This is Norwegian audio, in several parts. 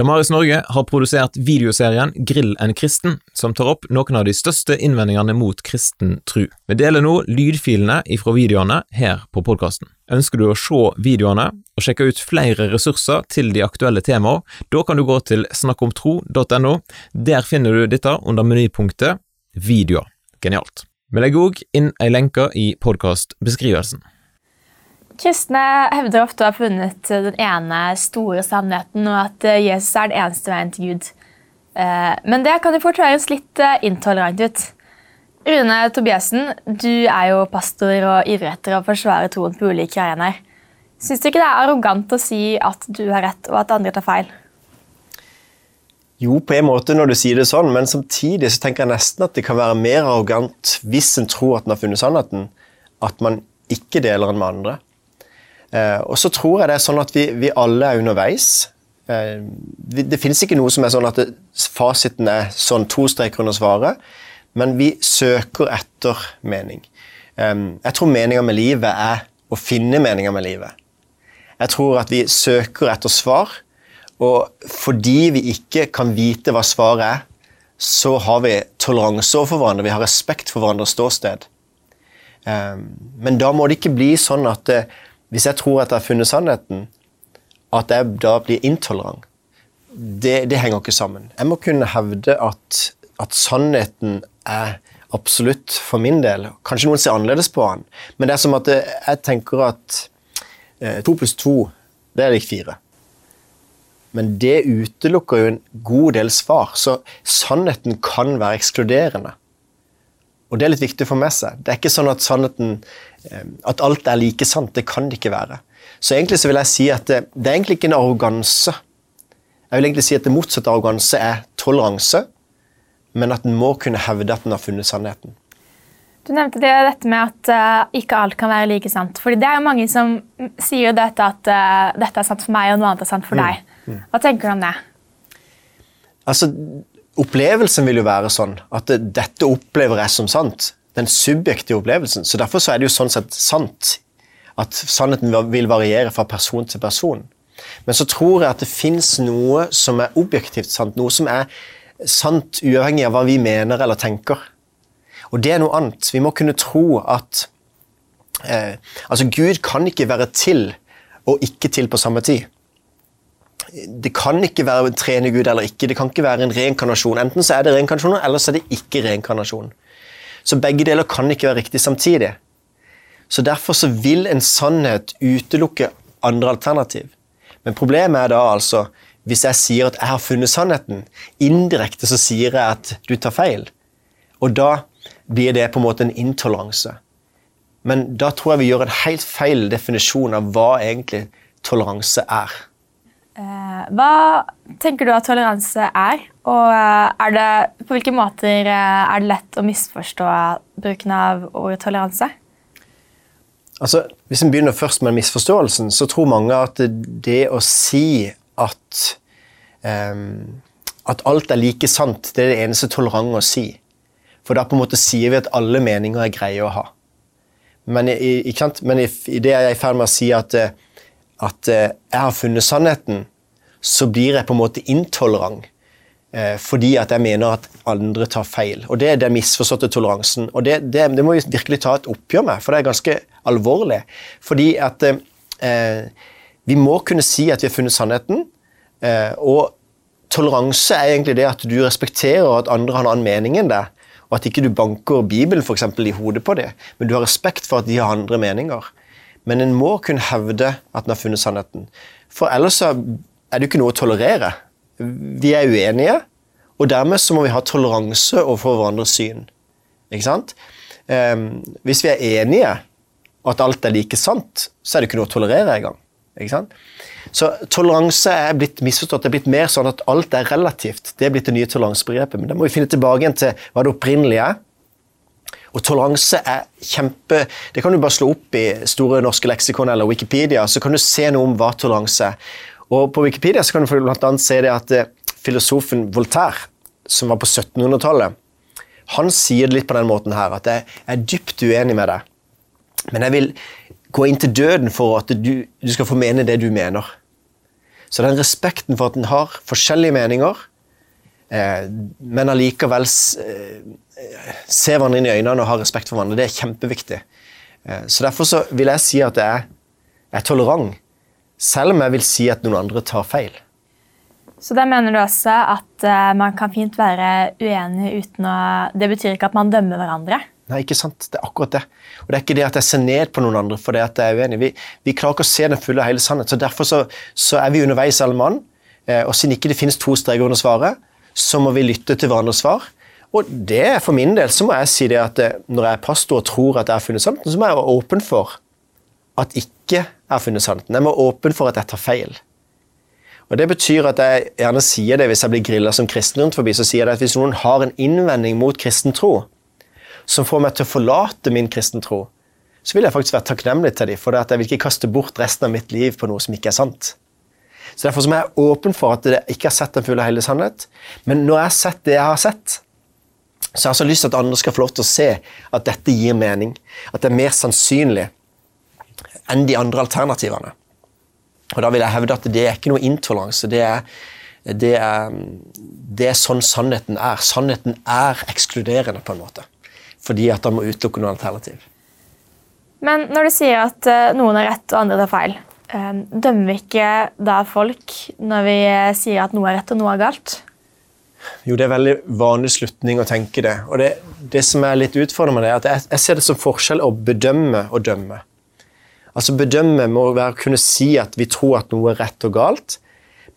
Damaris Norge har produsert videoserien Grill en kristen, som tar opp noen av de største innvendingene mot kristen tru. Vi deler nå lydfilene ifra videoene her på podkasten. Ønsker du å se videoene og sjekke ut flere ressurser til de aktuelle temaene, da kan du gå til snakkomtro.no. Der finner du dette under menypunktet Videoer. Genialt. Vi legger òg inn ei lenke i podkastbeskrivelsen. Kristne hevder ofte å ha funnet den ene store sannheten, og at eh, Jesus er den eneste veien til Gud. Eh, men det kan jo fort høres litt eh, intolerant ut. Rune Tobiassen, du er jo pastor og ivrig etter å forsvare troen på ulike arenaer. Syns du ikke det er arrogant å si at du har rett, og at andre tar feil? Jo, på en måte når du sier det sånn, men samtidig så tenker jeg nesten at det kan være mer arrogant hvis en tror at en har funnet sannheten, at man ikke deler den med andre. Eh, og så tror jeg det er sånn at vi, vi alle er underveis. Eh, det finnes ikke noe som er sånn at det, fasiten er sånn to streker under svaret, men vi søker etter mening. Eh, jeg tror meninga med livet er å finne meninga med livet. Jeg tror at vi søker etter svar, og fordi vi ikke kan vite hva svaret er, så har vi toleranse overfor hverandre, vi har respekt for hverandres ståsted. Men da må det ikke bli sånn at hvis jeg tror at jeg har funnet sannheten, at jeg da blir intolerant, det, det henger ikke sammen. Jeg må kunne hevde at, at, sannheten er absolutt for min del. Kanskje noen ser annerledes på han, men det er som at jeg tenker at eh, to pluss to, det er lik fire. Men det utelukker jo en god del svar, så sannheten kan være ekskluderende. Og det er litt viktig å få med seg. Det er ikke sånn at sannheten Eh, at alt er like sant. Det kan det ikke være. Så egentlig så vil jeg si at det, det er egentlig ikke en arroganse. Jeg vil egentlig si at det motsatte arroganse er toleranse, men at en må kunne hevde at en har funnet sannheten. Du nevnte det, dette med at uh, ikke alt kan være like sant. Fordi Det er jo mange som sier dette at uh, dette er sant for meg, og noe annet er sant for mm. deg. Mm. Hva tenker du om det? Altså, Opplevelsen vil jo være sånn at dette opplever jeg som sant den subjektive opplevelsen. Så Derfor så er det jo sånn sett sant at sannheten vil variere fra person til person. Men så tror jeg at det fins noe som er objektivt sant, noe som er sant uavhengig av hva vi mener eller tenker. Og det er noe annet. Vi må kunne tro at eh, Altså, Gud kan ikke være til og ikke til på samme tid. Det kan ikke være en trene Gud eller ikke. Det kan ikke være en reinkarnasjon. Enten så er det reinkarnasjon, eller så er det ikke reinkarnasjon. Så begge deler kan ikke være riktig samtidig. Så Derfor så vil en sannhet utelukke andre alternativ. Men problemet er da altså hvis jeg sier at jeg har funnet sannheten, indirekte så sier jeg at du tar feil. Og da blir det på en måte en intoleranse. Men da tror jeg vi gjør en helt feil definisjon av hva egentlig toleranse er. Eh, hva tenker du at toleranse er? Og eh, er det, på hvilke måter eh, er det lett å misforstå bruken av ordet toleranse? Altså, hvis en begynner først med misforståelsen, så tror mange at det å si at um, at alt er like sant, det er det eneste tolerante å si. For da på en måte sier vi at alle meninger er greie å ha. Men, i, Men i, i det jeg er i ferd med å si at, at jeg har funnet sannheten, så blir jeg på en måte intolerant. Eh, fordi at jeg mener at andre tar feil. Og Det er den misforståtte toleransen. Og det, det, det, må vi virkelig ta et oppgjør med, for det er ganske alvorlig. Fordi at eh, vi må kunne si at vi har funnet sannheten. Eh, og toleranse er egentlig det at du respekterer at andre har en annen mening enn deg. Og at ikke du banker Bibelen for eksempel, i hodet på dem, men du har respekt for at de har andre meninger. Men en må kunne hevde at en har funnet sannheten. For ellers så er det jo ikke noe å tolerere. Vi er uenige, og dermed så må vi ha toleranse overfor hverandres syn. Ikke sant? Um, hvis vi er enige, at alt er like sant, så er det ikke noe å tolerere engang. Ikke? Så toleranse er blitt misforstått. Det er blitt mer sånn at alt er relativt. Det er blitt det nye toleransebegrepet. Men da må vi finne tilbake igjen til hva det opprinnelige er. Og toleranse er kjempe Det kan du bare slå opp i Store norske leksikon eller Wikipedia, så kan du se noe om hva toleranse er. Og På Wikipedia så kan du annet se det at eh, filosofen Voltaire, som var på 1700-tallet, han sier det litt på den måten her, at jeg er dypt uenig med deg, men jeg vil gå inn til døden for at du, du skal få mene det du mener. Så den respekten for at en har forskjellige meninger, eh, men allikevel eh, se hverandre inn i øynene og ha respekt for hverandre, det er kjempeviktig. Eh, så derfor så vil jeg si at jeg er tolerant, selv om jeg vil si at noen andre tar feil. Så da mener du også at uh, man kan fint være uenig uten å Det betyr ikke at man dømmer hverandre? Nei, ikke sant? Det er akkurat det. Og det er ikke det at jeg ser ned på noen andre for det at jeg er uenig. Vi, vi klarer ikke å se den fulle og hele sannhet, så derfor så, så er vi underveis alle mann. Eh, og siden ikke det finnes to streker under svaret, så må vi lytte til hverandres svar. Og det er for min del så må jeg si det at eh, når jeg er pastor og tror at jeg har funnet sannheten, så må jeg være åpen for at ikke jeg har funnet sannheten. Jeg må åpen for at jeg tar feil. Og Det betyr at jeg gjerne sier det hvis jeg blir grilla som kristen rundt forbi, så sier jeg at hvis noen har en innvending mot kristen tro, som får meg til å forlate min kristen tro, så vil jeg faktisk være takknemlig til dem, for det at jeg vil ikke kaste bort resten av mitt liv på noe som ikke er sant. Så Derfor så må jeg være åpen for at jeg ikke har sett den fulle og hele sannhet. Men når jeg har sett det jeg har sett, så har jeg så lyst til at andre skal få lov til å se at dette gir mening. At det er mer sannsynlig enn de andre alternativene. Og da vil jeg hevde at det er ikke noe intoleranse. Det er, det er, det er sånn sannheten er. Sannheten er ekskluderende, på en måte. Fordi at han må utelukke noe alternativ. Men når du sier at eh, noen har rett og andre tar feil, eh, dømmer vi ikke da folk når vi eh, sier at noe er rett og noe er galt? Jo, det er veldig vanlig slutning å tenke det. Og det, det som er litt utfordrende med det, er at jeg, jeg ser det som forskjell å bedømme og dømme. Altså Bedømme må være å kunne si at vi tror at noe er rett og galt,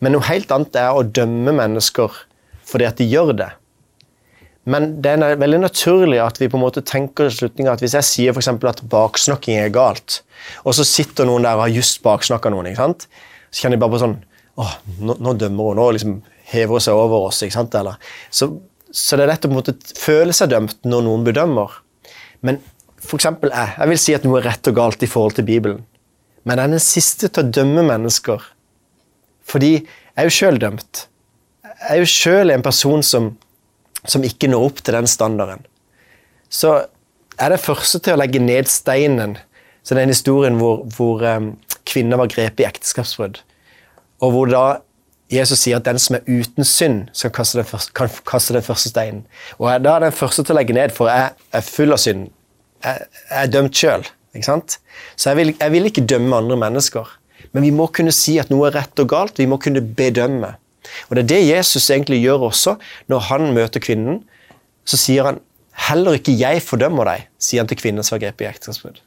men noe helt annet er å dømme mennesker fordi at de gjør det. Men det er veldig naturlig at vi på en måte tenker i slutningen at hvis jeg sier for at baksnakking er galt, og så sitter noen der og har just baksnakka noen, ikke sant? så kjenner de bare på sånn Åh, nå, nå dømmer hun. Nå liksom hever hun seg over oss. ikke sant? Eller, så, så det er lett å på en måte føle seg dømt når noen bedømmer. Men eksempel jeg. Jeg vil si at noe er rett og galt i forhold til Bibelen. Men jeg er den siste til å dømme mennesker. Fordi jeg er jo sjøl dømt. Jeg er jo sjøl en person som, som ikke når opp til den standarden. Så jeg er den første til å legge ned steinen. Så den historien hvor, hvor um, kvinner var grepet i ekteskapsbrudd. Og hvor da Jesus sier at den som er uten synd, skal kaste den første, kan kaste den første steinen. Og jeg, da er den første til å legge ned, for jeg er full av synd. Jeg, er dømt sjøl. Så jeg vil, jeg vil ikke dømme andre mennesker. Men vi må kunne si at noe er rett og galt. Vi må kunne bedømme. Og Det er det Jesus egentlig gjør også. Når han møter kvinnen, så sier han heller ikke jeg fordømmer deg, sier han til kvinnen som var grepet i ekteskapsbrudd.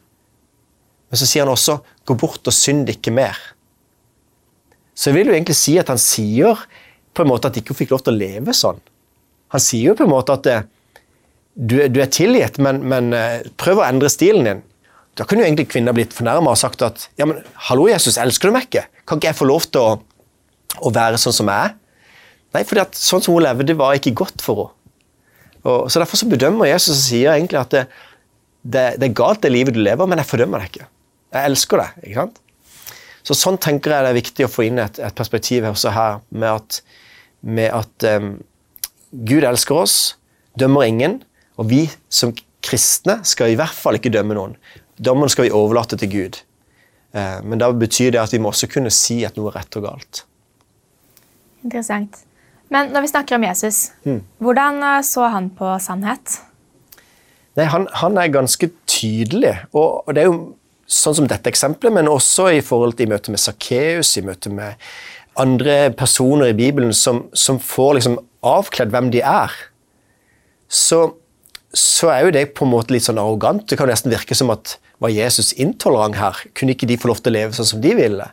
Men så sier han også gå bort og synd ikke mer. Så jeg vil jo egentlig si at han sier på en måte at ikke hun fikk lov til å leve sånn. Han sier jo på en måte at det, du, du, er tilgitt, men, men eh, prøv å endre stilen din. Da kunne jo egentlig kvinner blitt fornærma og sagt at ja, men hallo, Jesus, elsker du meg ikke? Kan ikke jeg få lov til å, å være sånn som jeg er? Nei, for sånn som hun levde, var ikke godt for henne. Og, så Derfor så bedømmer Jesus og sier egentlig at det, det, det, er galt det livet du lever, men jeg fordømmer deg ikke. Jeg elsker deg. ikke sant? Så Sånn tenker jeg det er viktig å få inn et, et perspektiv også her, med at, med at um, Gud elsker oss, dømmer ingen, og vi som kristne skal i hvert fall ikke dømme noen. Dommen skal vi overlate til Gud. Uh, men da betyr det at vi må også kunne si at noe er rett og galt. Interessant. Men når vi snakker om Jesus, Mm. hvordan eh, så han på sannhet? Nei, han, han er ganske tydelig, og, og det er jo sånn som dette eksempelet, men også i forhold til i møte med Sakkeus, i møte med andre personer i Bibelen som, som får liksom avkledd hvem de er, så, så, er jo det på en måte litt sånn arrogant. Det kan nesten virke som at var Jesus intolerant her? Kunne ikke de få lov til å leve sånn som de ville?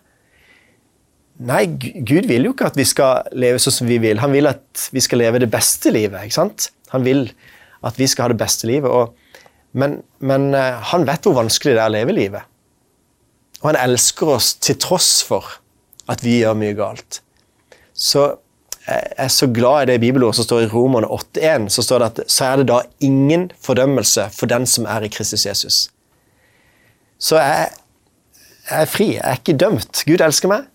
Nei, Gud vil jo ikke at vi skal leve sånn som vi vil. Han vil at vi skal leve det beste livet. ikke sant? Han vil at vi skal ha det beste livet. og men, men uh, han vet hvor vanskelig det er å leve livet. Og han elsker oss til tross for at vi gjør mye galt. Så jeg er så glad i det bibelordet som står i Romerne 8,1. Så står det at så er det da ingen fordømmelse for den som er i Kristus Jesus. Så jeg, jeg er fri. Jeg er ikke dømt. Gud elsker meg.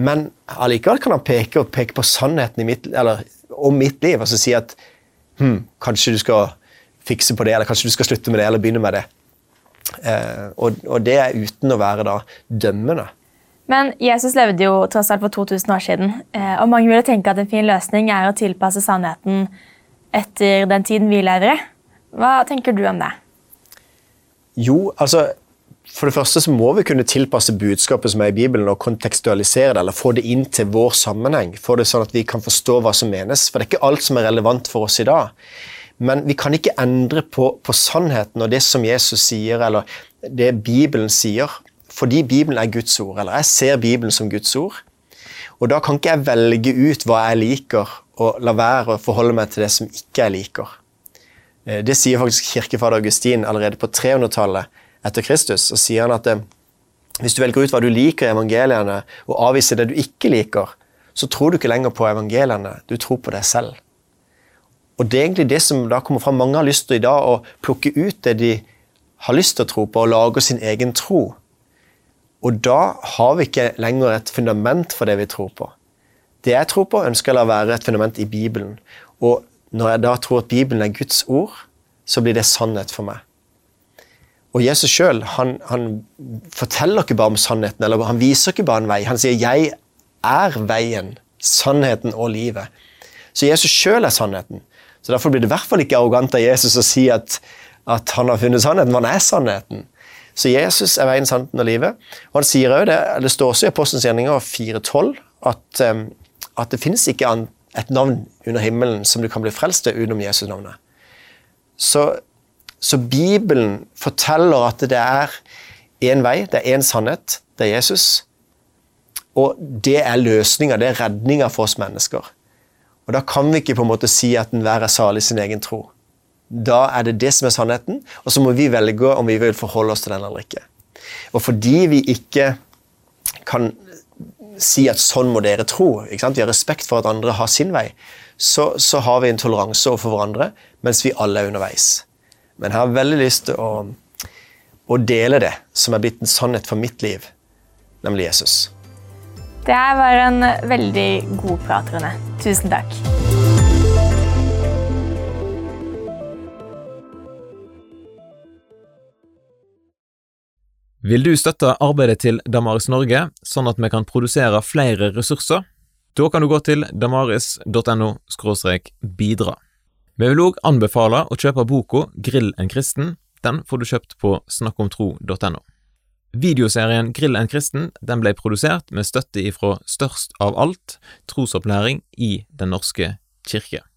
Men allikevel kan han peke, peke på sannheten mitt, om mitt liv og så si at hm, kanskje du skal fikse på det, eller kanskje du skal slutte med det, eller begynne med det. Eh, og, og, det er uten å være da dømmende. Men Jesus levde jo tross alt for 2000 år siden, eh, og mange ville tenke at en fin løsning er å tilpasse sannheten etter den tiden vi lever i. Hva tenker du om det? Jo, altså For det første så må vi kunne tilpasse budskapet som er i Bibelen, og kontekstualisere det, eller få det inn til vår sammenheng. Få det sånn at vi kan forstå hva som menes. For det er ikke alt som er relevant for oss i dag. Men vi kan ikke endre på, på sannheten og det som Jesus sier, eller det Bibelen sier, fordi Bibelen er Guds ord. Eller jeg ser Bibelen som Guds ord. Og da kan ikke jeg velge ut hva jeg liker, og la være å forholde meg til det som ikke jeg liker. Eh, det sier faktisk kirkefader Augustin allerede på 300-tallet etter Kristus. og sier han at eh, hvis du velger ut hva du liker i evangeliene, og avviser det du ikke liker, så tror du ikke lenger på evangeliene, du tror på deg selv. Og det er egentlig det som da kommer fram. Mange har lyst til i dag å plukke ut det de har lyst til å tro på, og lage sin egen tro. Og da har vi ikke lenger et fundament for det vi tror på. Det jeg tror på, ønsker jeg å være et fundament i Bibelen. Og når jeg da tror at Bibelen er Guds ord, så blir det sannhet for meg. Og Jesus sjøl han, han, forteller ikke bare om sannheten, eller han viser ikke bare en vei. Han sier 'jeg er veien, sannheten og livet'. Så Jesus sjøl er sannheten. Så Derfor blir det i hvert fall ikke arrogant av Jesus å si at, at han har funnet sannheten, for han er sannheten. Så Jesus er veien, sannheten og livet. Og han sier også det, det står også i Apostelens gjerninger 4.12 at, um, at det finnes ikke et navn under himmelen som du kan bli frelst til utenom Jesus-navnet. Så, så, Bibelen forteller at det er én vei, det er én sannhet, det er Jesus. Og det er løsninga, det er redninga for oss mennesker. Og Da kan vi ikke på en måte si at enhver er salig i sin egen tro. Da er det det som er sannheten, og så må vi velge om vi vil forholde oss til den eller ikke. Og fordi vi ikke kan si at sånn må dere tro. Vi har respekt for at andre har sin vei. Så, så har vi en toleranse overfor hverandre mens vi alle er underveis. Men jeg har veldig lyst til å, å dele det som er blitt en sannhet for mitt liv, nemlig Jesus. Det her var en veldig god prat, Rune. Tusen takk. Vil du støtte arbeidet til Damaris Norge, sånn at vi kan produsere flere ressurser? Da kan du gå til damaris.no bidra. Vi vil òg anbefale å kjøpe boka Grill en kristen. Den får du kjøpt på snakkomtro.no. Videoserien Grill en kristen den ble produsert med støtte ifra Størst av alt, trosopplæring i Den norske kirke.